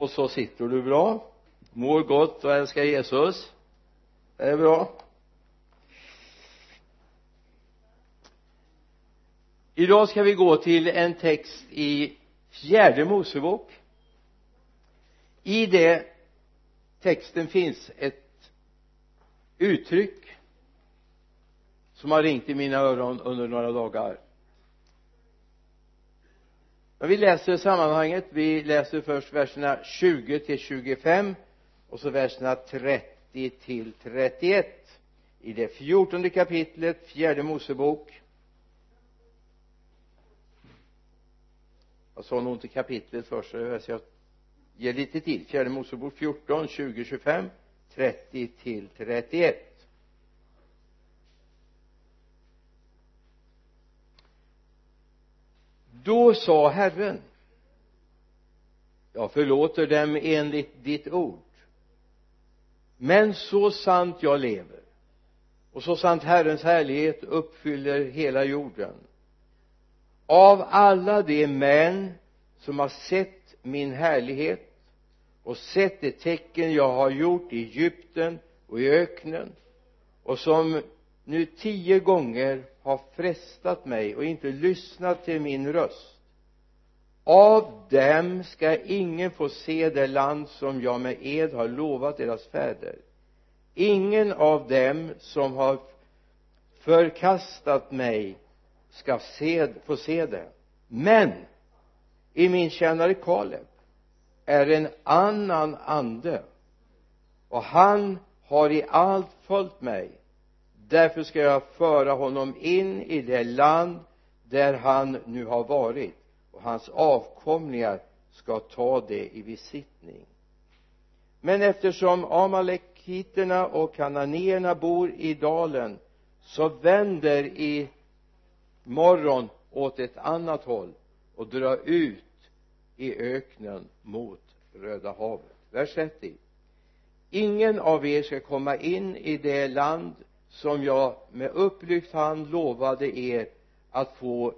och så sitter du bra. Mår gott och älskar Jesus. Det är bra. Idag ska vi gå till en text i fjärde Mosebok. I det texten finns ett uttryck som har ringt i mina öron under några dagar men vi läser sammanhanget. Vi läser först verserna 20 till 25 och så verserna 30 till 31 i det fjortonde kapitlet fjärde Mosebok. Jag sa nog inte kapitlet först så jag ger lite tid fjärde Mosebok 14, 20, 25 30 till 31 då sa Herren jag förlåter dem enligt ditt ord. Men så sant jag lever och så sant Herrens härlighet uppfyller hela jorden av alla de män som har sett min härlighet och sett de tecken jag har gjort i Egypten och i öknen och som nu tio gånger har frestat mig och inte lyssnat till min röst. Av dem ska ingen få se det land som jag med ed har lovat deras fäder. Ingen av dem som har förkastat mig ska se, få se det. Men i min tjänare Kaleb är en annan ande och han har i allt följt mig därför ska jag föra honom in i det land där han nu har varit. Och hans avkomlingar ska ta det i besittning. Men eftersom amalekiterna och kananéerna bor i dalen så vänder i morgon åt ett annat håll och dra ut i öknen mot Röda havet. Vers 30 ingen av er ska komma in i det land som jag med upplyft hand lovade er att få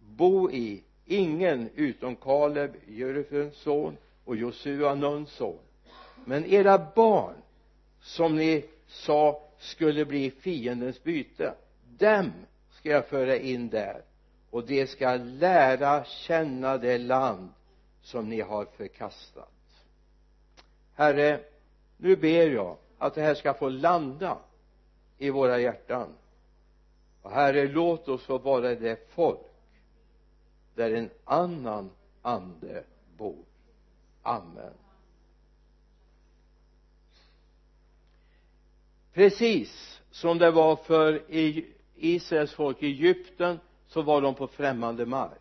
bo i. Ingen utom Kaleb, Jerufens son och Josua, Nuns son. Men era barn som ni sa skulle bli fiendens byte dem ska jag föra in där och de ska lära känna det land som ni har förkastat. Herre nu ber jag att det här ska få landa i våra hjärtan. Och herre låt oss få vara det folk där en annan ande bor. Amen. Precis som det var för Israels folk i Egypten så var de på främmande mark.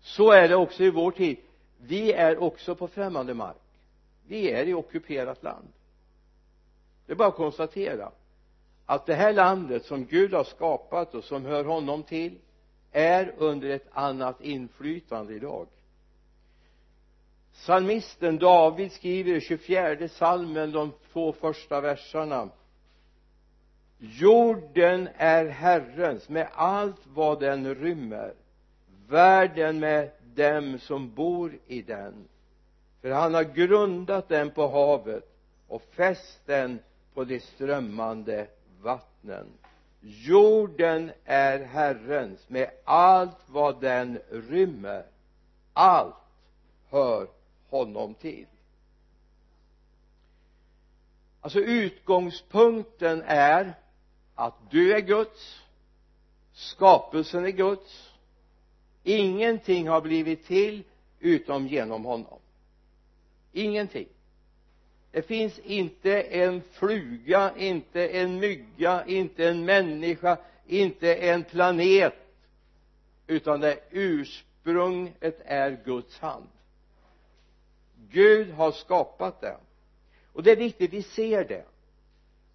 Så är det också i vår tid. Vi är också på främmande mark. Vi är i ockuperat land. Det är bara att konstatera att det här landet som Gud har skapat och som hör honom till är under ett annat inflytande idag. Psalmisten David skriver i 24 salmen de två första verserna. Jorden är Herrens med allt vad den rymmer världen med dem som bor i den. För han har grundat den på havet och fäst den på de strömmande vattnen. Jorden är Herrens med allt vad den rymmer. Allt hör honom till. Alltså utgångspunkten är att du är Guds skapelsen är Guds. Ingenting har blivit till utom genom honom. Ingenting det finns inte en fluga, inte en mygga, inte en människa, inte en planet utan det ursprunget är Guds hand. Gud har skapat det. Och det är viktigt vi ser det.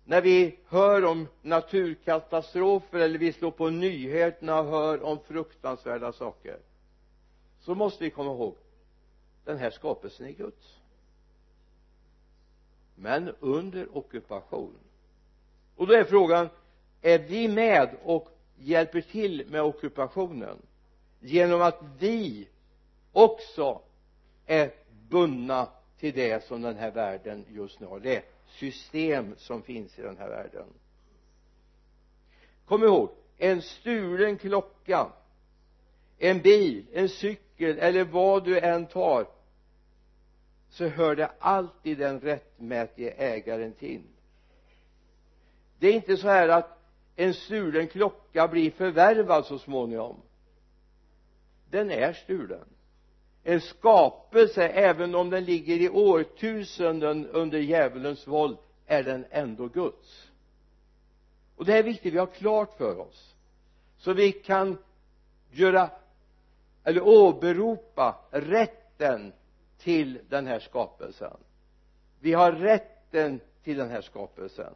När vi hör om naturkatastrofer eller vi slår på nyheterna och hör om fruktansvärda saker så måste vi komma ihåg den här skapelsen är Guds men under ockupation. Och då är frågan är vi med och hjälper till med ockupationen genom att vi också är bundna till det som den här världen just nu har? Det system som finns i den här världen. Kom ihåg en stulen klocka en bil, en cykel eller vad du än tar så hör det alltid den rättmätige ägaren till. Det är inte så här att en stulen klocka blir förvärvad så småningom. Den är stulen. En skapelse även om den ligger i årtusenden under djävulens våld är den ändå Guds. Och det här är viktigt vi har klart för oss så vi kan göra eller åberopa rätten till den här skapelsen. Vi har rätten till den här skapelsen.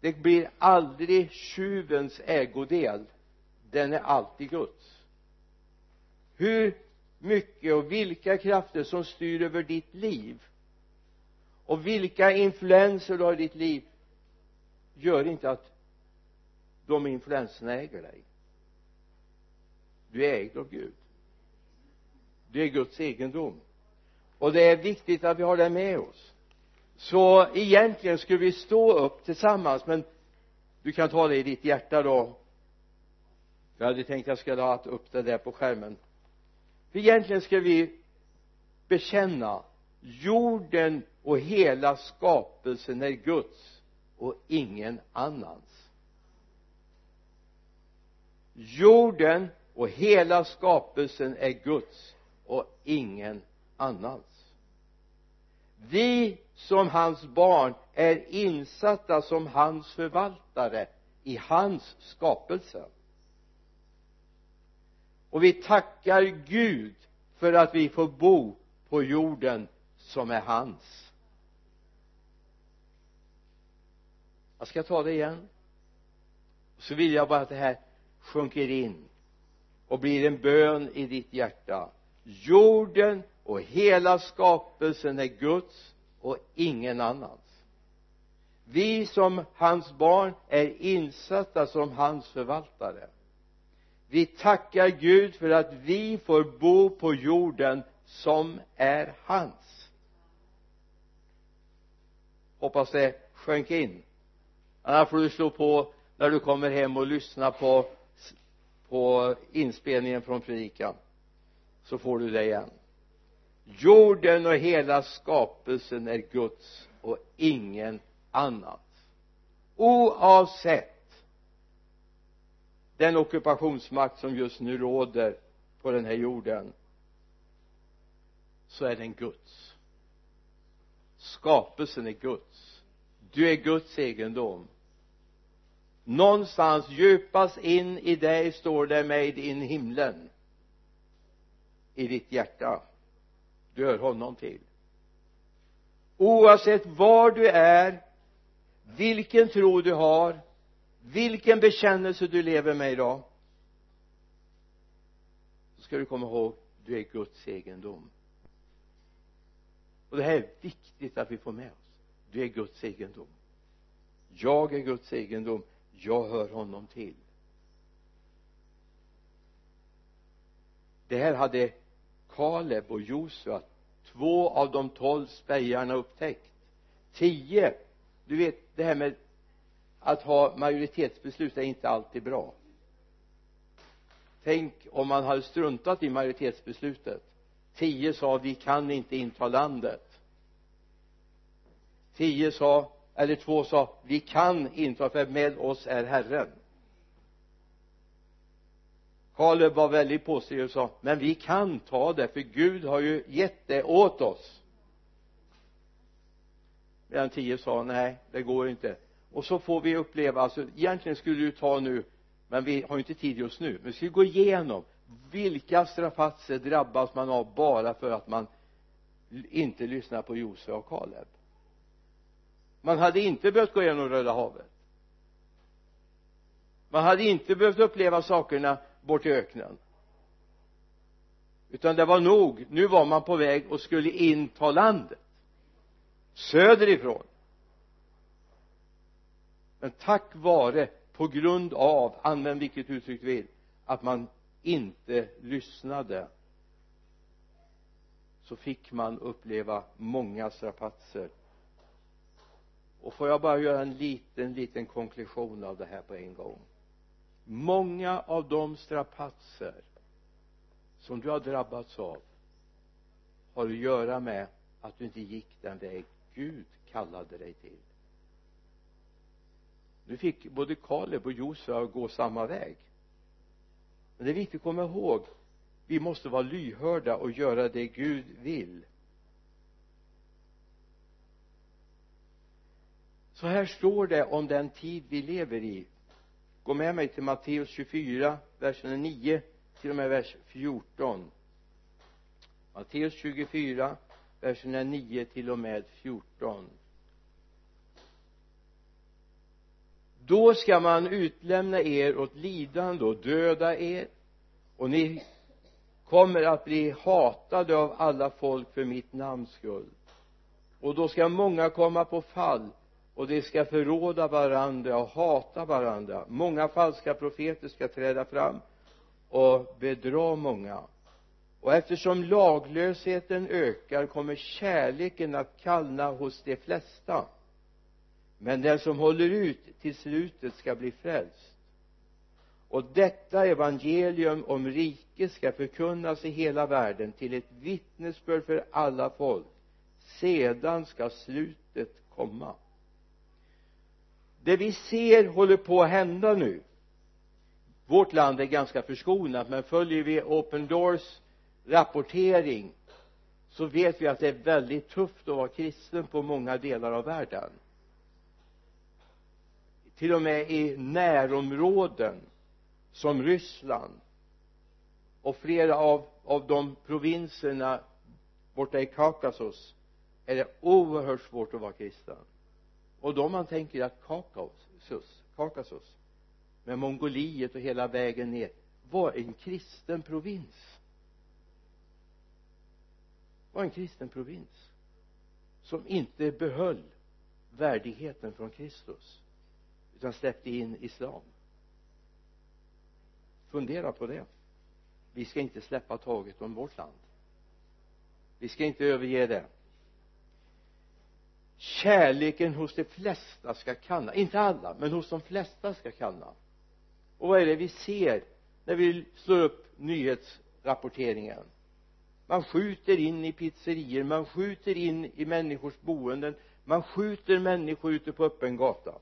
Det blir aldrig tjuvens ägodel. Den är alltid Guds. Hur mycket och vilka krafter som styr över ditt liv och vilka influenser du har i ditt liv gör inte att de influenserna äger dig. Du är ägd av Gud du är Guds egendom. Och det är viktigt att vi har det med oss. Så egentligen skulle vi stå upp tillsammans men du kan ta det i ditt hjärta då. Jag hade tänkt att jag skulle ha upp det där på skärmen. För egentligen ska vi bekänna jorden och hela skapelsen är Guds och ingen annans. Jorden och hela skapelsen är Guds och ingen annans. Vi som hans barn är insatta som hans förvaltare i hans skapelse. Och vi tackar Gud för att vi får bo på jorden som är hans. Jag ska ta det igen. Så vill jag bara att det här sjunker in och blir en bön i ditt hjärta jorden och hela skapelsen är Guds och ingen annans. Vi som hans barn är insatta som hans förvaltare. Vi tackar Gud för att vi får bo på jorden som är hans. Hoppas det sjönk in. Annars får du slå på när du kommer hem och lyssna på på inspelningen från predikan så får du det igen. Jorden och hela skapelsen är Guds och ingen annat. Oavsett den ockupationsmakt som just nu råder på den här jorden så är den Guds. Skapelsen är Guds. Du är Guds egendom. Någonstans djupast in i dig står det made in himlen i ditt hjärta. Du hör honom till. Oavsett var du är vilken tro du har vilken bekännelse du lever med idag så ska du komma ihåg du är Guds egendom. Och det här är viktigt att vi får med oss. Du är Guds egendom. Jag är Guds egendom. Jag hör honom till. Det här hade Kaleb och Josua två av de tolv spejarna upptäckt. Tio. Du vet det här med att ha majoritetsbeslut är inte alltid bra. Tänk om man hade struntat i majoritetsbeslutet. Tio sa vi kan inte inta landet. Tio sa eller två sa vi kan inta för med oss är Herren. Kaleb var väldigt påstridig och sa men vi kan ta det för Gud har ju gett det åt oss. Medan tio sa nej det går inte. Och så får vi uppleva alltså egentligen skulle du ta nu men vi har ju inte tid just nu men vi ska gå igenom vilka strafatser drabbas man av bara för att man inte lyssnar på Josef och Kaleb man hade inte behövt gå igenom Röda havet. Man hade inte behövt uppleva sakerna bort i öknen. Utan det var nog nu var man på väg och skulle inta landet. Söderifrån. Men tack vare på grund av använd vilket uttryck du vill att man inte lyssnade så fick man uppleva många strapatser. Och får jag bara göra en liten liten konklusion av det här på en gång många av de strapatser som du har drabbats av har att göra med att du inte gick den väg Gud kallade dig till. Nu fick både Kaleb och Josua gå samma väg. Men det är viktigt att komma ihåg vi måste vara lyhörda och göra det Gud vill. Så här står det om den tid vi lever i gå med mig till Matteus 24 verserna 9 till och med vers 14 Matteus 24 verserna 9 till och med 14 då ska man utlämna er åt lidande och döda er och ni kommer att bli hatade av alla folk för mitt namns skull. Och då ska många komma på fall och de ska förråda varandra och hata varandra. Många falska profeter ska träda fram och bedra många. Och eftersom laglösheten ökar kommer kärleken att kallna hos de flesta. Men den som håller ut till slutet ska bli frälst. Och detta evangelium om riket ska förkunnas i hela världen till ett vittnesbörd för alla folk. Sedan ska slutet komma det vi ser håller på att hända nu. Vårt land är ganska förskonat men följer vi Open Doors rapportering så vet vi att det är väldigt tufft att vara kristen på många delar av världen. Till och med i närområden som Ryssland och flera av, av de provinserna borta i Kaukasus är det oerhört svårt att vara kristen och då man tänker att Kaukasus, Kaukasus med Mongoliet och hela vägen ner var en kristen provins. Var en kristen provins som inte behöll värdigheten från Kristus utan släppte in islam. Fundera på det. Vi ska inte släppa taget om vårt land. Vi ska inte överge det kärleken hos de flesta ska kanna. Inte alla men hos de flesta ska kanna. Och vad är det vi ser när vi slår upp nyhetsrapporteringen? Man skjuter in i pizzerier man skjuter in i människors boenden man skjuter människor ute på öppen gata.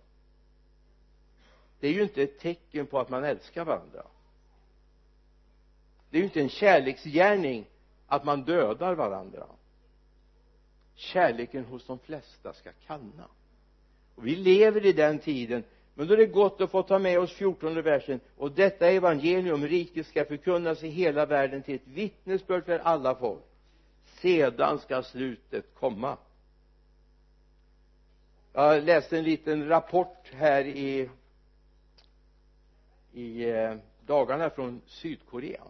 Det är ju inte ett tecken på att man älskar varandra. Det är ju inte en kärleksgärning att man dödar varandra kärleken hos de flesta ska kanna. Och vi lever i den tiden men då är det gott att få ta med oss fjortonde versen. Och detta evangelium riket ska förkunnas i hela världen till ett vittnesbörd för alla folk. Sedan ska slutet komma. Jag läste en liten rapport här i i eh, dagarna från Sydkorea.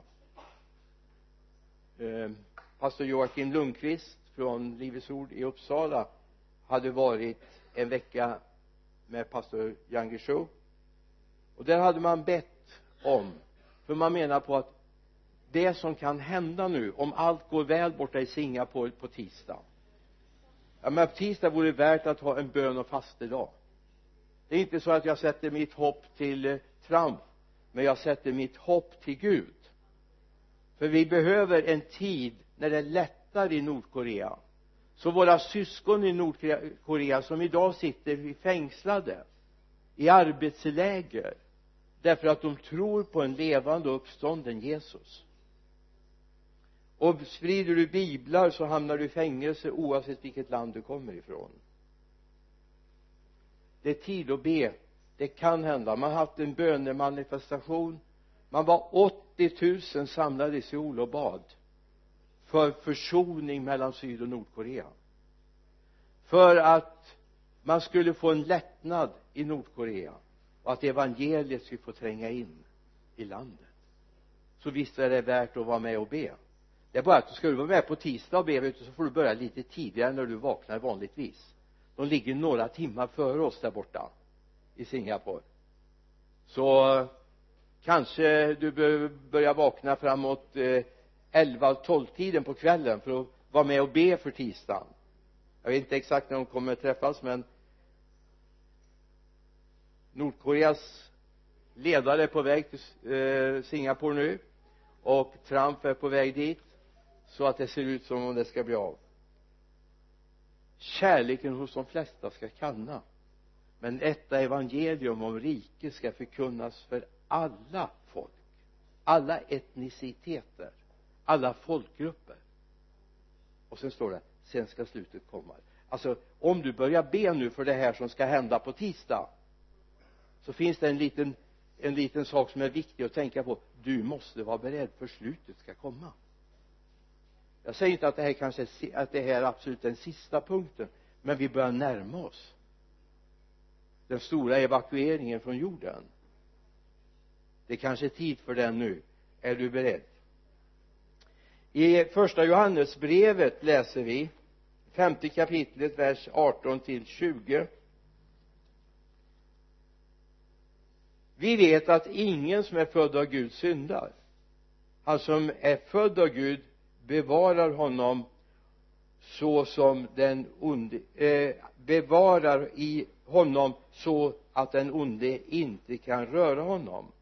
Eh, pastor Joakim Lundqvist från Livets Ord i Uppsala hade varit en vecka med pastor Yang och där hade man bett om för man menar på att det som kan hända nu om allt går väl borta i Singapore på tisdag ja men tisdag vore värt att ha en bön och fastedag. Det är inte så att jag sätter mitt hopp till eh, Trump men jag sätter mitt hopp till Gud. För vi behöver en tid när det lättar i Nordkorea. Så våra syskon i Nordkorea som idag sitter fängslade i arbetsläger därför att de tror på en levande och uppstånden Jesus. Och sprider du biblar så hamnar du i fängelse oavsett vilket land du kommer ifrån. Det är tid att be. Det kan hända. Man har haft en bönemanifestation. Man var 80 000 samlade i Seoul och bad för försoning mellan Syd och Nordkorea. För att man skulle få en lättnad i Nordkorea och att evangeliet skulle få tränga in i landet. Så visst är det värt att vara med och be. Det är bara att ska du vara med på tisdag och be vet du, så får du börja lite tidigare när du vaknar vanligtvis. De ligger några timmar före oss där borta i Singapore. Så kanske du behöver börja vakna framåt eh, 11 12 tiden på kvällen för att vara med och be för tisdagen. Jag vet inte exakt när de kommer att träffas men Nordkoreas ledare är på väg till eh, Singapore nu och Trump är på väg dit så att det ser ut som om det ska bli av. Kärleken hos de flesta ska kanna men detta evangelium om riket ska förkunnas för alla folk alla etniciteter alla folkgrupper. Och sen står det sen ska slutet komma. Alltså om du börjar be nu för det här som ska hända på tisdag så finns det en liten en liten sak som är viktig att tänka på. Du måste vara beredd för slutet ska komma. Jag säger inte att det här kanske är, att det här är absolut den sista punkten men vi börjar närma oss. Den stora evakueringen från jorden. Det kanske är tid för den nu. Är du beredd? I första Johannesbrevet läser vi femte kapitlet vers 18 till 20 vi vet att ingen som är född av Gud syndar. Han som är född av Gud bevarar honom så som den onde eh, bevarar i honom så att den onde inte kan röra honom.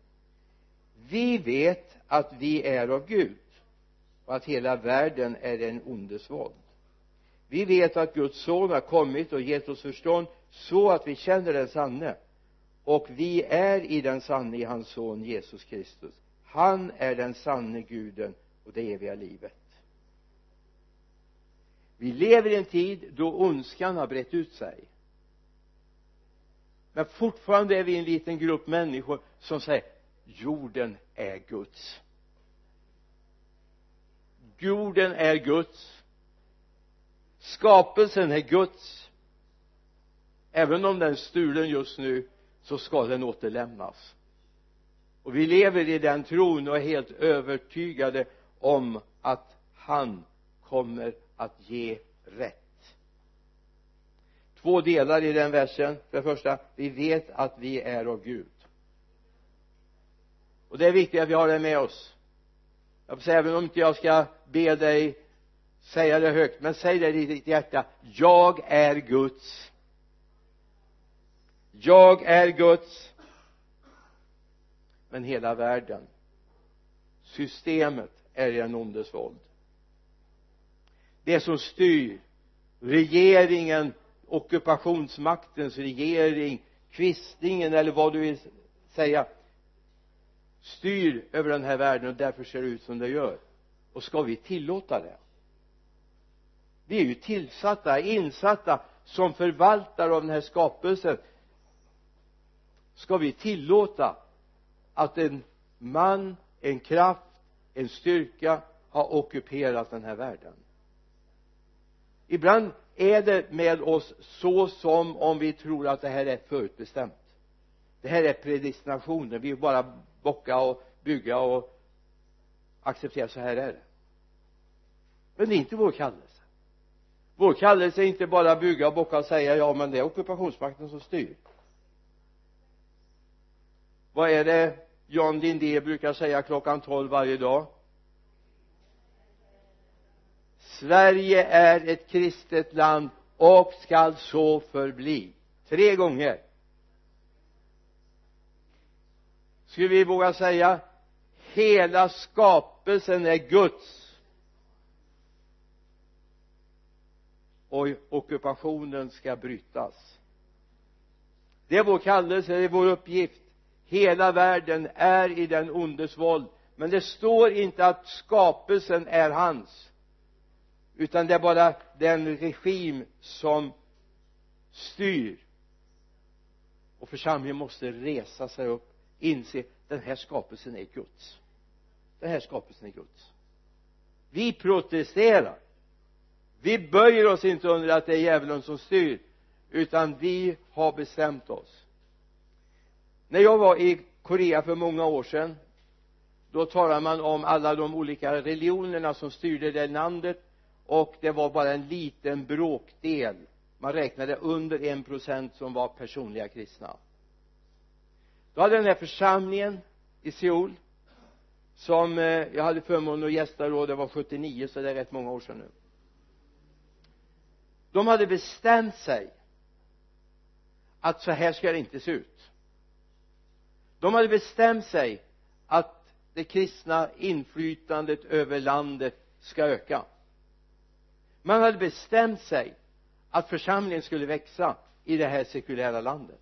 Vi vet att vi är av Gud och att hela världen är en ondes våld. Vi vet att Guds son har kommit och gett oss förstånd så att vi känner den sanne. Och vi är i den sanne i hans son Jesus Kristus. Han är den sanne guden och det eviga livet. Vi lever i en tid då ondskan har brett ut sig. Men fortfarande är vi en liten grupp människor som säger jorden är Guds jorden är Guds. Skapelsen är Guds. Även om den är stulen just nu så ska den återlämnas. Och vi lever i den tron och är helt övertygade om att han kommer att ge rätt. Två delar i den versen. För det första vi vet att vi är av Gud. Och det är viktigt att vi har det med oss jag får säga även om inte jag ska be dig säga det högt men säg det i ditt hjärta. Jag är Guds. Jag är Guds. Men hela världen systemet är den ondes våld. Det som styr regeringen ockupationsmaktens regering kvistningen eller vad du vill säga styr över den här världen och därför ser det ut som det gör. Och ska vi tillåta det? Vi är ju tillsatta, insatta som förvaltare av den här skapelsen. Ska vi tillåta att en man, en kraft, en styrka har ockuperat den här världen? Ibland är det med oss så som om vi tror att det här är förutbestämt det här är predestinationen vi bara bocka och bygga och acceptera så här är det. Men det är inte vår kallelse. Vår kallelse är inte bara bygga och bocka och säga ja men det är ockupationsmakten som styr. Vad är det Jan Lindé brukar säga klockan tolv varje dag? Sverige är ett kristet land och skall så förbli. Tre gånger. Skulle vi våga säga hela skapelsen är Guds. Och ockupationen ska brytas. Det är vår kallelse, det är vår uppgift. Hela världen är i den ondes våld. Men det står inte att skapelsen är hans utan det är bara den regim som styr. Och församlingen måste resa sig upp inse den här skapelsen är Guds. Den här skapelsen är Guds. Vi protesterar. Vi böjer oss inte under att det är djävulen som styr utan vi har bestämt oss. När jag var i Korea för många år sedan då talade man om alla de olika religionerna som styrde det landet och det var bara en liten bråkdel. Man räknade under en procent som var personliga kristna då hade den här församlingen i Seoul som eh, jag hade förmånen att gästa då det var 79 så det är rätt många år sedan nu. De hade bestämt sig att så här ska det inte se ut. De hade bestämt sig att det kristna inflytandet över landet ska öka. Man hade bestämt sig att församlingen skulle växa i det här sekulära landet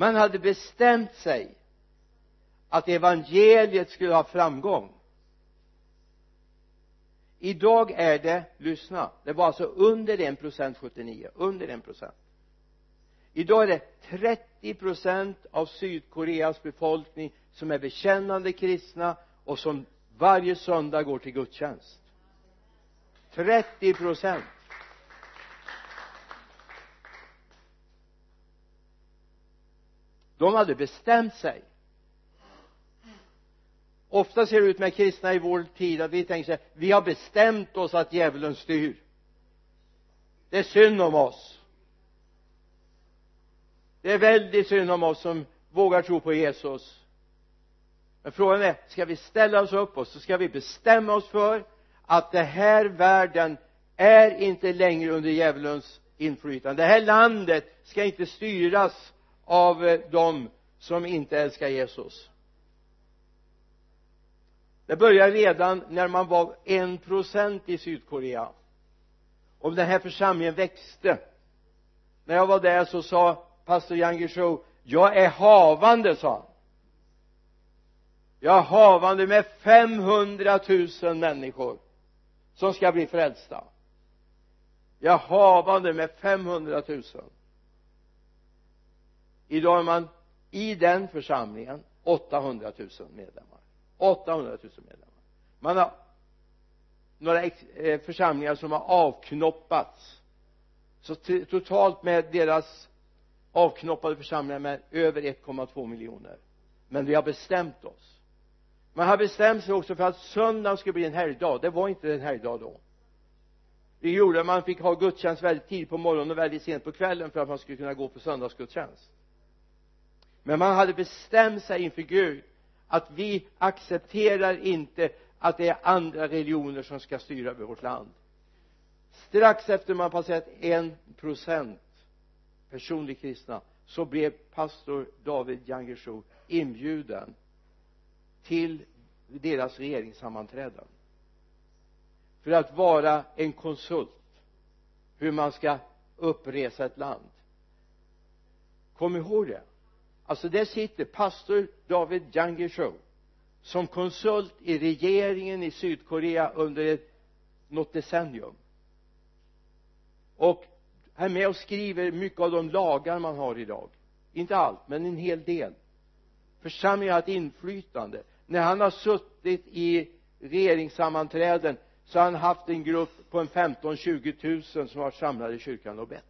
man hade bestämt sig att evangeliet skulle ha framgång. Idag är det, lyssna, det var alltså under en procent 79, under en procent. Idag är det 30 procent av Sydkoreas befolkning som är bekännande kristna och som varje söndag går till gudstjänst. 30 procent. De hade bestämt sig. Ofta ser det ut med kristna i vår tid att vi tänker så här, vi har bestämt oss att djävulen styr. Det är synd om oss. Det är väldigt synd om oss som vågar tro på Jesus. Men frågan är ska vi ställa oss upp och så ska vi bestämma oss för att den här världen är inte längre under djävulens inflytande. Det här landet ska inte styras av eh, dem som inte älskar Jesus. Det började redan när man var en procent i Sydkorea. Och den här församlingen växte. När jag var där så sa pastor Yang Guizhou jag är havande sa han. Jag är havande med 500 000 människor som ska bli frälsta. Jag är havande med 500 000 idag är man i den församlingen 800 000 medlemmar. 800 000 medlemmar. Man har några eh, församlingar som har avknoppats. Så totalt med deras avknoppade församlingar med över 1,2 miljoner. Men vi har bestämt oss. Man har bestämt sig också för att söndagen skulle bli en helgdag. Det var inte en helgdag då. Det gjorde att man fick ha gudstjänst väldigt tidigt på morgonen och väldigt sent på kvällen för att man skulle kunna gå på söndagsgudstjänst men man hade bestämt sig inför Gud att vi accepterar inte att det är andra religioner som ska styra över vårt land. Strax efter man passerat en procent personligt kristna så blev pastor David Jangersho inbjuden till deras regeringssammanträden för att vara en konsult hur man ska uppresa ett land. Kom ihåg det alltså där sitter pastor David Jangershow som konsult i regeringen i Sydkorea under ett, något decennium. Och är med och skriver mycket av de lagar man har idag. Inte allt men en hel del. Församlingen har ett inflytande. När han har suttit i regeringssammanträden så har han haft en grupp på en 15-20 tusen som har samlade i kyrkan och bett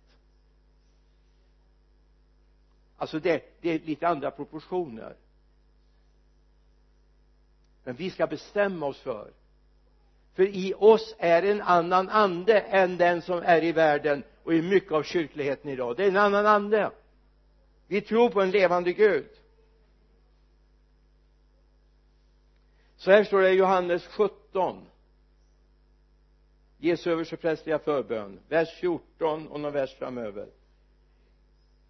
alltså det, det är lite andra proportioner. Men vi ska bestämma oss för för i oss är en annan ande än den som är i världen och i mycket av kyrkligheten idag. Det är en annan ande. Vi tror på en levande Gud. Så här står det i Johannes 17 Jesu översteprästerliga förbön vers 14 och någon vers framöver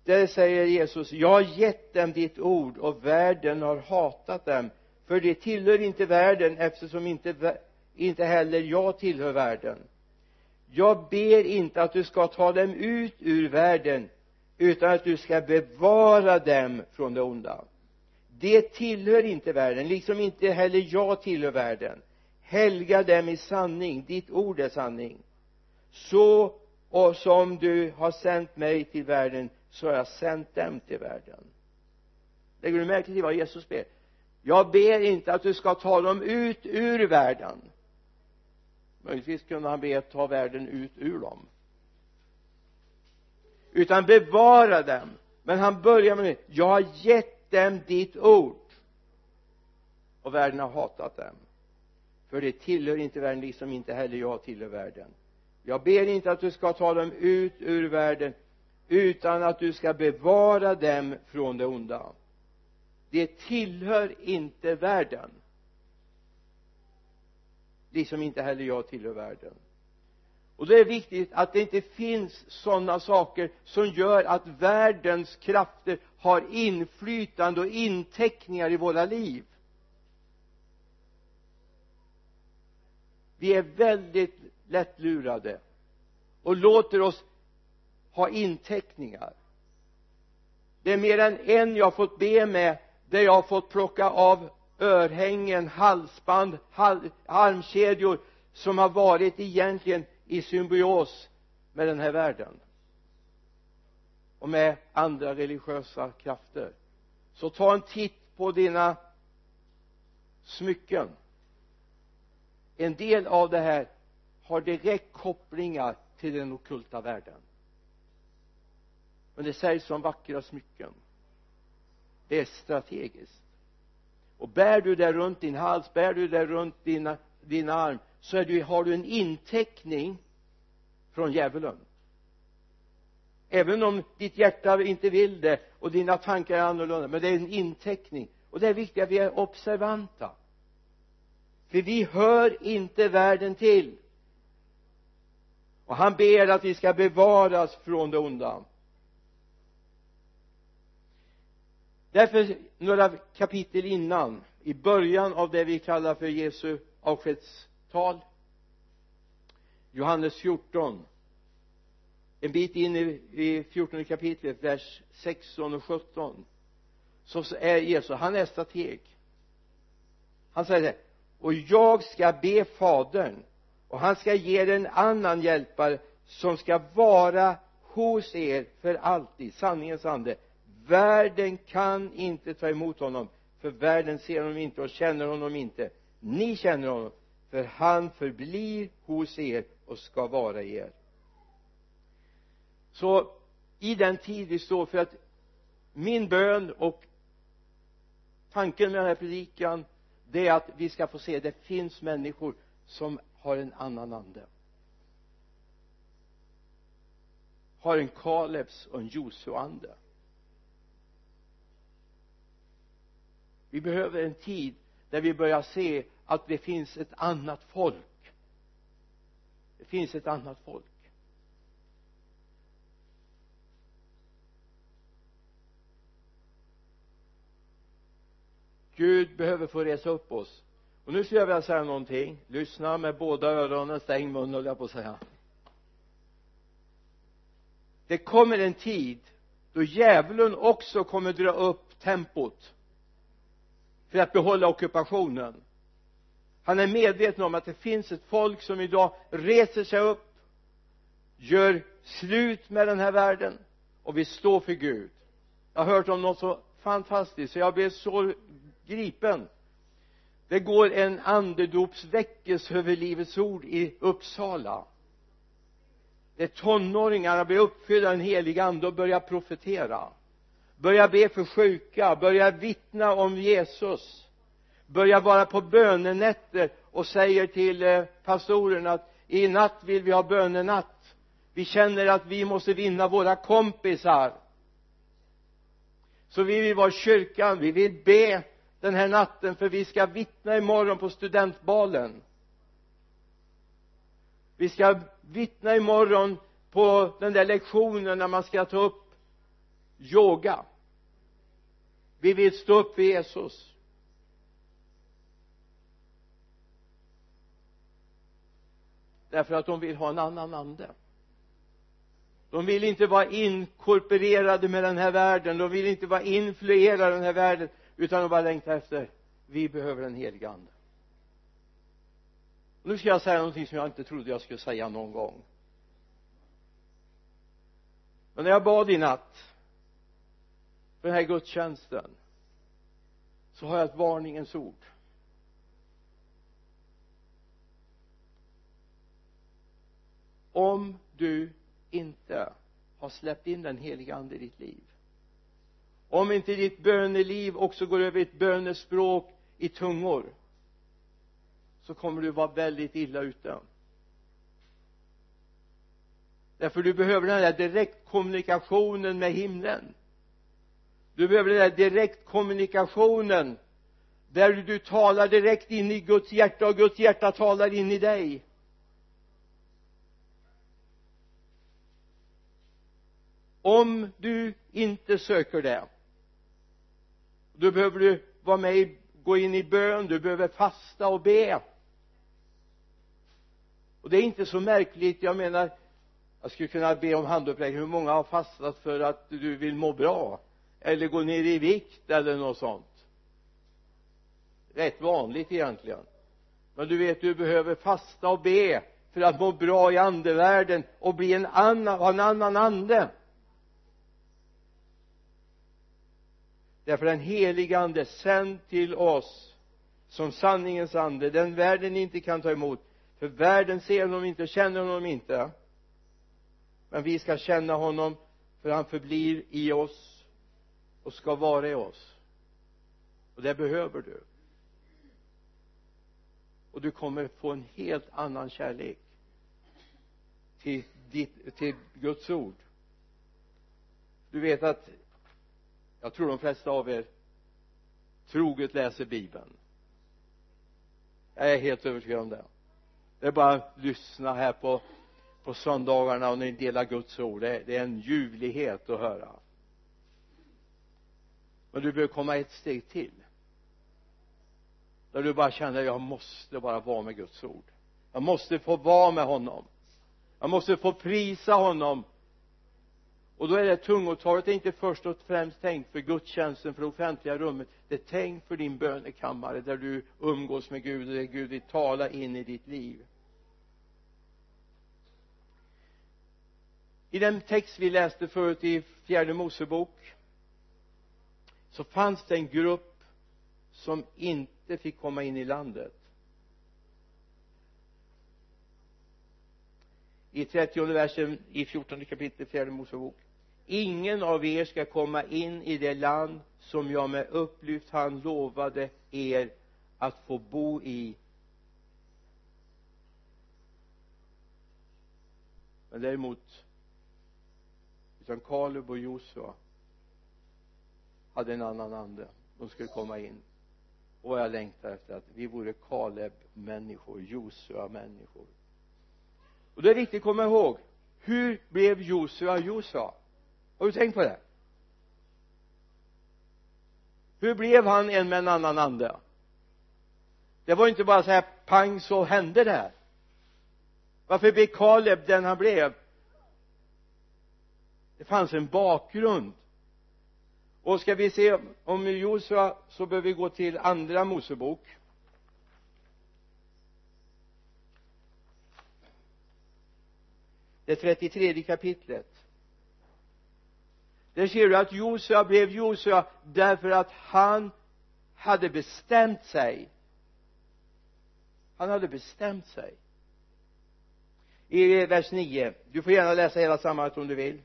där säger Jesus jag har gett dem ditt ord och världen har hatat dem. För de tillhör inte världen eftersom inte, inte heller jag tillhör världen. Jag ber inte att du ska ta dem ut ur världen utan att du ska bevara dem från det onda. De tillhör inte världen liksom inte heller jag tillhör världen. Helga dem i sanning ditt ord är sanning. Så och som du har sänt mig till världen så har jag sänt dem till världen. Lägger du märke till vad Jesus ber? Jag ber inte att du ska ta dem ut ur världen. Möjligtvis kunde han be att ta världen ut ur dem. Utan bevara dem. Men han börjar med jag har gett dem ditt ord. Och världen har hatat dem. För det tillhör inte världen liksom inte heller jag tillhör världen. Jag ber inte att du ska ta dem ut ur världen utan att du ska bevara dem från det onda. Det tillhör inte världen. Liksom inte heller jag tillhör världen. Och då är det viktigt att det inte finns sådana saker som gör att världens krafter har inflytande och inteckningar i våra liv. Vi är väldigt lättlurade och låter oss ha inteckningar. Det är mer än en jag har fått be med där jag har fått plocka av örhängen, halsband, armkedjor som har varit egentligen i symbios med den här världen. Och med andra religiösa krafter. Så ta en titt på dina smycken. En del av det här har direkt kopplingar till den okulta världen men det sägs som vackra smycken. Det är strategiskt. Och bär du det runt din hals, bär du det runt din, din arm så är du, har du en inteckning från djävulen. Även om ditt hjärta inte vill det och dina tankar är annorlunda men det är en inteckning. Och det är viktigt att vi är observanta. För vi hör inte världen till. Och han ber att vi ska bevaras från det onda. Därför några kapitel innan i början av det vi kallar för Jesu avskedstal Johannes 14 en bit in i, i 14 kapitlet vers 16 och 17 så är Jesus, han är strateg. Han säger det och jag ska be fadern och han ska ge er en annan hjälpare som ska vara hos er för alltid. Sanningens ande världen kan inte ta emot honom för världen ser honom inte och känner honom inte. Ni känner honom för han förblir hos er och ska vara i er. Så i den tid vi står för att min bön och tanken med den här predikan det är att vi ska få se det finns människor som har en annan ande. Har en Kalebs och en Josua-ande vi behöver en tid där vi börjar se att det finns ett annat folk. Det finns ett annat folk. Gud behöver få resa upp oss. Och nu skulle jag vilja säga någonting. Lyssna med båda öronen stäng munnen höll jag på att säga. Det kommer en tid då djävulen också kommer dra upp tempot för att behålla ockupationen. Han är medveten om att det finns ett folk som idag reser sig upp gör slut med den här världen och vill stå för Gud. Jag har hört om något så fantastiskt så jag blev så gripen. Det går en andedopsväckelse över Livets ord i Uppsala. Där tonåringar blir uppfyllda av den heliga ande och börjar profetera börja be för sjuka, börja vittna om Jesus. Börja vara på bönenätter och säger till eh, pastoren att i natt vill vi ha bönenatt. Vi känner att vi måste vinna våra kompisar. Så vi vill vara i kyrkan, vi vill be den här natten för vi ska vittna imorgon på studentbalen. Vi ska vittna imorgon på den där lektionen när man ska ta upp yoga vi vill stå upp för Jesus. Därför att de vill ha en annan ande. De vill inte vara inkorporerade med den här världen. De vill inte vara influerade av den här världen utan de bara längtar efter vi behöver den helige ande. Nu ska jag säga någonting som jag inte trodde jag skulle säga någon gång. Men när jag bad i natt för den här gudstjänsten så har jag ett varningens ord. Om du inte har släppt in den heliga ande i ditt liv om inte ditt böneliv också går över ett bönespråk i tungor så kommer du vara väldigt illa ute. Därför du behöver den där direktkommunikationen med himlen du behöver den där direktkommunikationen där du talar direkt in i Guds hjärta och Guds hjärta talar in i dig. Om du inte söker det då behöver du vara med i, gå in i bön du behöver fasta och be. Och det är inte så märkligt jag menar jag skulle kunna be om handuppräckning. Hur många har fastat för att du vill må bra? Eller gå ner i vikt eller något sånt. Rätt vanligt egentligen. Men du vet du behöver fasta och be för att må bra i andevärlden och bli en annan, ha en annan ande. Därför den helige ande sänd till oss som sanningens ande den världen inte kan ta emot. För världen ser honom inte och känner honom inte. Men vi ska känna honom för han förblir i oss och ska vara i oss. Och det behöver du. Och du kommer få en helt annan kärlek till, ditt, till Guds ord. Du vet att jag tror de flesta av er troget läser bibeln. Jag är helt övertygad om det. Det är bara att lyssna här på på söndagarna och när ni delar Guds ord. Det, det är en ljuvlighet att höra men du behöver komma ett steg till. Där du bara känner jag måste bara vara med Guds ord. Jag måste få vara med honom. Jag måste få prisa honom. Och då är det tungotalet är inte först och främst tänkt för gudstjänsten för det offentliga rummet. Det är tänkt för din bönekammare där du umgås med Gud och där Gud vill tala in i ditt liv. I den text vi läste förut i fjärde Mosebok så fanns det en grupp som inte fick komma in i landet. I trettionde versen i fjortonde kapitlet fjärde Mosebok. Ingen av er ska komma in i det land som jag med upplyft hand lovade er att få bo i. Men däremot utan Kaleb och Josua hade en annan ande. De skulle komma in. Och jag längtar efter att vi vore Kaleb-människor, Josua-människor. Och det är viktigt att komma ihåg hur blev Josua Josua? Har du tänkt på det? Hur blev han en med en annan ande? Det var inte bara så här pang så hände det här. Varför blev Kaleb den han blev? Det fanns en bakgrund och ska vi se om Josua så behöver vi gå till andra Mosebok. Det 33 kapitlet. Där ser du att Josua blev Josua därför att han hade bestämt sig. Han hade bestämt sig. I vers 9 du får gärna läsa hela sammanhanget om du vill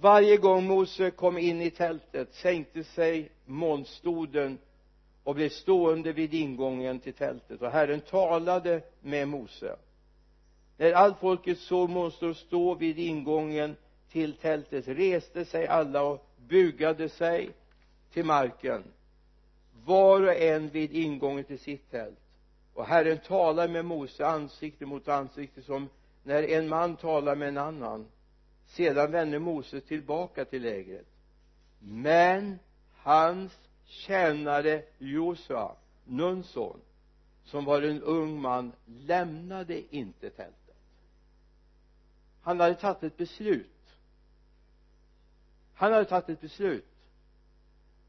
varje gång Mose kom in i tältet sänkte sig molnstoden och blev stående vid ingången till tältet. Och Herren talade med Mose. När allt folket såg molnstoden stå vid ingången till tältet reste sig alla och bugade sig till marken. Var och en vid ingången till sitt tält. Och Herren talade med Mose ansikte mot ansikte som när en man talar med en annan sedan vände Moses tillbaka till lägret. Men hans tjänare Josua Nuns son som var en ung man lämnade inte tältet. Han hade tagit ett beslut. Han hade tagit ett beslut.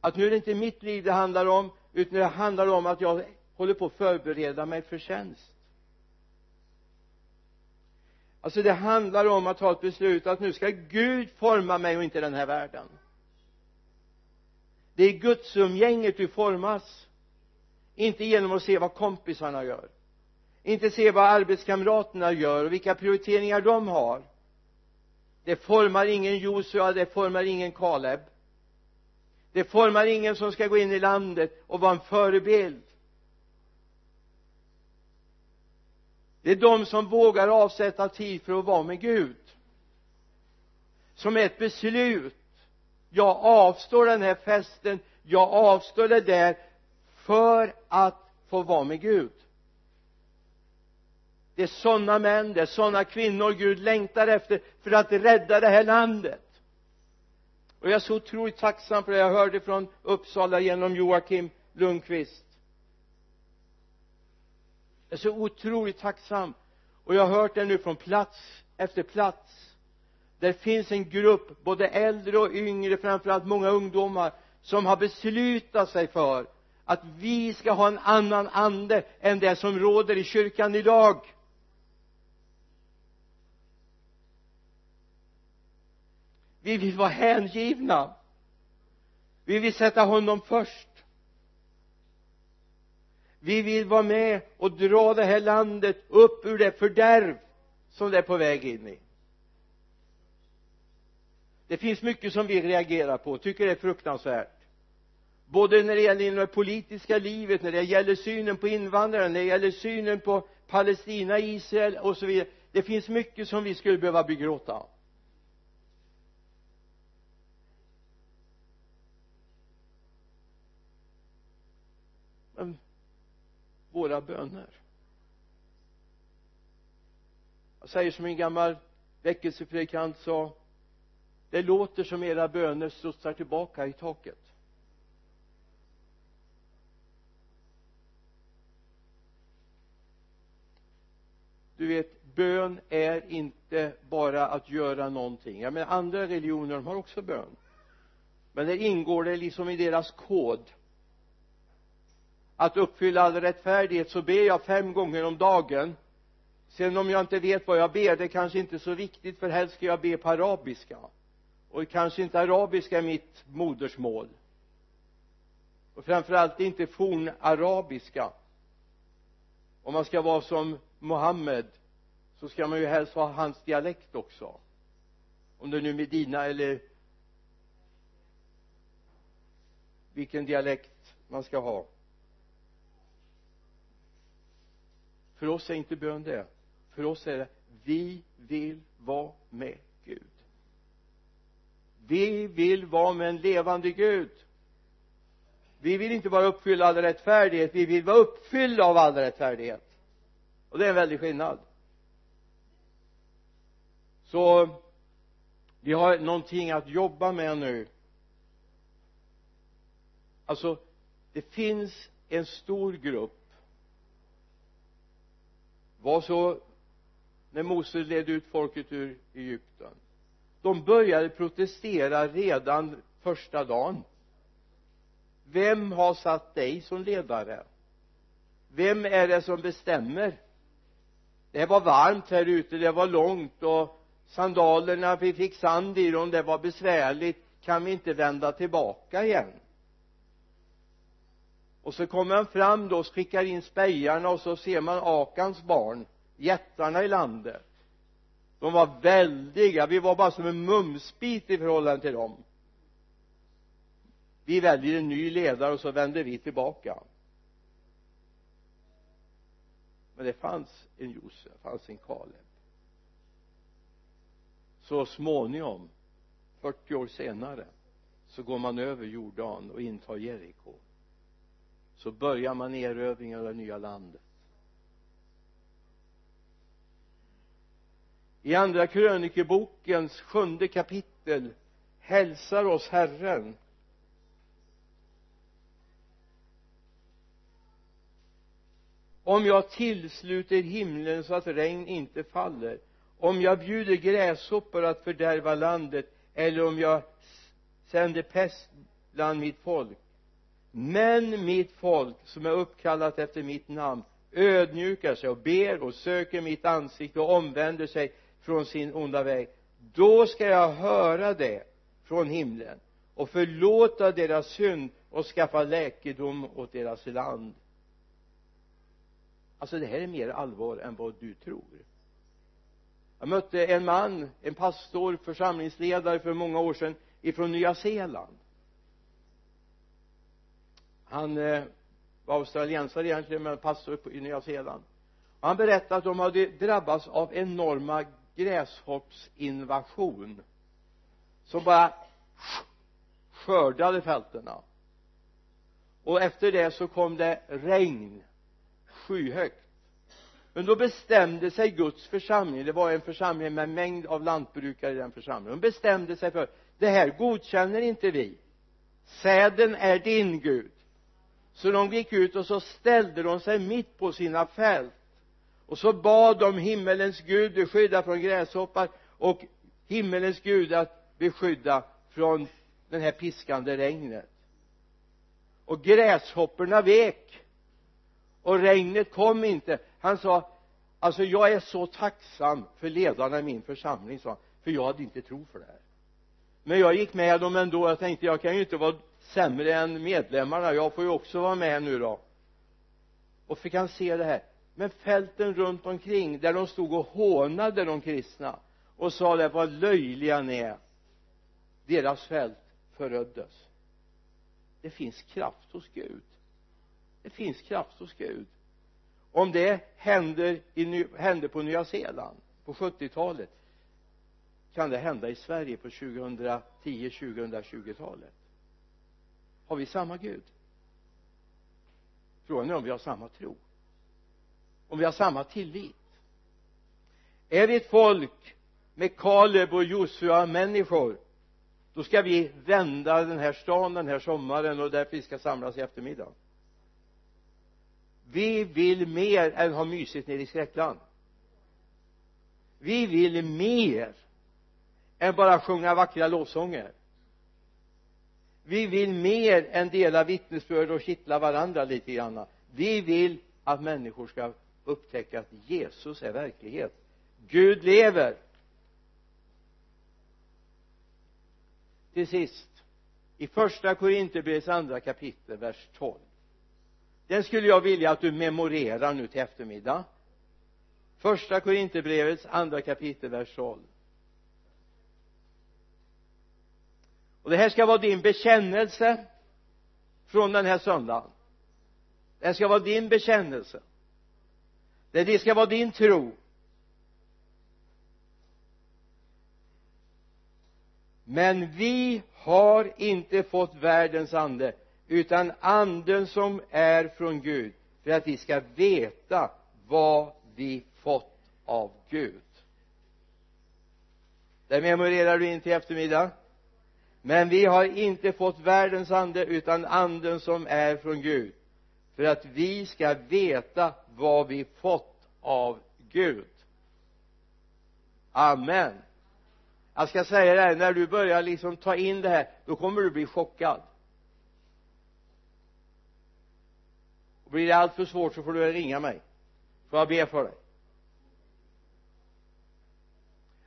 Att nu är det inte mitt liv det handlar om utan det handlar om att jag håller på att förbereda mig för tjänst alltså det handlar om att ta ett beslut att nu ska Gud forma mig och inte den här världen. Det är gudsumgänget du formas. Inte genom att se vad kompisarna gör. Inte se vad arbetskamraterna gör och vilka prioriteringar de har. Det formar ingen Josua, det formar ingen Kaleb. Det formar ingen som ska gå in i landet och vara en förebild. Det är de som vågar avsätta tid för att vara med Gud. Som är ett beslut. Jag avstår den här festen. Jag avstår det där för att få vara med Gud. Det är sådana män, det är sådana kvinnor Gud längtar efter för att rädda det här landet. Och jag är så otroligt tacksam för det jag hörde från Uppsala genom Joakim Lundqvist är så otroligt tacksam. Och jag har hört det nu från plats efter plats. Där finns en grupp både äldre och yngre framförallt många ungdomar som har beslutat sig för att vi ska ha en annan ande än det som råder i kyrkan idag. Vi vill vara hängivna. Vi vill sätta honom först vi vill vara med och dra det här landet upp ur det fördärv som det är på väg in i. Det finns mycket som vi reagerar på tycker det är fruktansvärt. Både när det gäller det politiska livet när det gäller synen på invandrare när det gäller synen på Palestina, Israel och så vidare. Det finns mycket som vi skulle behöva begråta men våra böner. Jag säger som en gammal väckelsepredikant sa det låter som era böner studsar tillbaka i taket. Du vet bön är inte bara att göra någonting. Jag menar andra religioner de har också bön. Men där ingår det liksom i deras kod att uppfylla all rättfärdighet så ber jag fem gånger om dagen. Sen om jag inte vet vad jag ber det kanske inte är så viktigt för helst ska jag be på arabiska. Och kanske inte arabiska är mitt modersmål. Och framförallt inte fornarabiska. Om man ska vara som Mohammed så ska man ju helst ha hans dialekt också. Om det nu är Medina eller vilken dialekt man ska ha. För oss är inte bön det. För oss är det vi vill vara med Gud. Vi vill vara med en levande Gud. Vi vill inte bara uppfylla all rättfärdighet vi vill vara uppfyllda av all rättfärdighet. Och det är en väldig skillnad. Så vi har någonting att jobba med nu. Alltså det finns en stor grupp var så när Mose ledde ut folket ur Egypten. De började protestera redan första dagen. Vem har satt dig som ledare? Vem är det som bestämmer? Det var varmt här ute det var långt och sandalerna vi fick sand i dem det var besvärligt. Kan vi inte vända tillbaka igen? Och så kommer han fram då och skickar in spejarna och så ser man Akans barn jättarna i landet. De var väldiga. Vi var bara som en mumsbit i förhållande till dem. Vi väljer en ny ledare och så vänder vi tillbaka. Men det fanns en Josef, det fanns en Kaleb. Så småningom 40 år senare så går man över Jordan och intar Jeriko så börjar man erövringen av det nya landet. I andra krönikebokens sjunde kapitel hälsar oss Herren. Om jag tillsluter himlen så att regn inte faller om jag bjuder gräshoppor att fördärva landet eller om jag sänder pest bland mitt folk men mitt folk som är uppkallat efter mitt namn ödmjukar sig och ber och söker mitt ansikte och omvänder sig från sin onda väg. Då ska jag höra det från himlen och förlåta deras synd och skaffa läkedom åt deras land. Alltså det här är mer allvar än vad du tror. Jag mötte en man, en pastor, församlingsledare för många år sedan ifrån Nya Zeeland han eh, var australiensare egentligen men pastor i Nya Zeeland. Och han berättade att de hade drabbats av enorma gräshoppsinvasion som bara skördade fälterna och efter det så kom det regn skyhögt. Men då bestämde sig Guds församling det var en församling med en mängd av lantbrukare i den församlingen de bestämde sig för det här godkänner inte vi. Säden är din Gud så de gick ut och så ställde de sig mitt på sina fält. Och så bad de himmelens Gud beskydda från gräshoppar och himmelens Gud att beskydda från det här piskande regnet. Och gräshopporna vek. Och regnet kom inte. Han sa alltså jag är så tacksam för ledarna i min församling sa han för jag hade inte tro för det här. Men jag gick med dem ändå. Jag tänkte jag kan ju inte vara sämre än medlemmarna. Jag får ju också vara med nu då. Och fick han se det här. Men fälten runt omkring där de stod och hånade de kristna och sa det vad löjliga ni är. Deras fält föröddes. Det finns kraft hos Gud. Det finns kraft hos Gud. Om det händer, i, hände på Nya Zeeland på 70-talet kan det hända i Sverige på 2010-2020-talet har vi samma Gud? Frågan är om vi har samma tro. Om vi har samma tillit. Är vi ett folk med Kaleb och Josua människor då ska vi vända den här stan den här sommaren och därför vi ska samlas i eftermiddag. Vi vill mer än ha mysigt nere i skräckland. Vi vill mer än bara sjunga vackra lovsånger vi vill mer än dela vittnesbörd och kittla varandra lite grann. Vi vill att människor ska upptäcka att Jesus är verklighet. Gud lever. Till sist i första Korinthierbrevets andra kapitel vers 12 den skulle jag vilja att du memorerar nu till eftermiddag. Första Korinthierbrevets andra kapitel vers 12 och det här ska vara din bekännelse från den här söndagen. Det här ska vara din bekännelse. Det ska vara din tro. Men vi har inte fått världens ande utan anden som är från Gud för att vi ska veta vad vi fått av Gud. Det memorerar du in till eftermiddag men vi har inte fått världens ande utan anden som är från Gud. För att vi ska veta vad vi fått av Gud. Amen. Jag ska säga det här när du börjar liksom ta in det här då kommer du bli chockad. Och blir det allt för svårt så får du ringa mig. Får jag be för dig?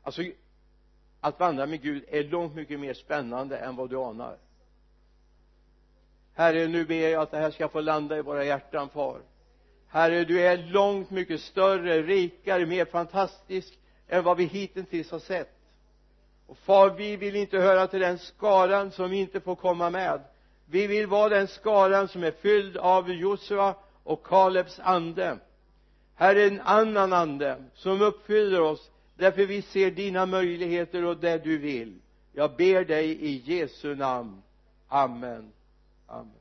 Alltså att vandra med Gud är långt mycket mer spännande än vad du anar. Herre nu ber jag att det här ska få landa i våra hjärtan far. Herre du är långt mycket större, rikare, mer fantastisk än vad vi hittills har sett. Och far vi vill inte höra till den skaran som inte får komma med. Vi vill vara den skaran som är fylld av Josua och Kalebs ande. Herre, en annan ande som uppfyller oss därför vi ser dina möjligheter och det du vill. Jag ber dig i Jesu namn. Amen. Amen.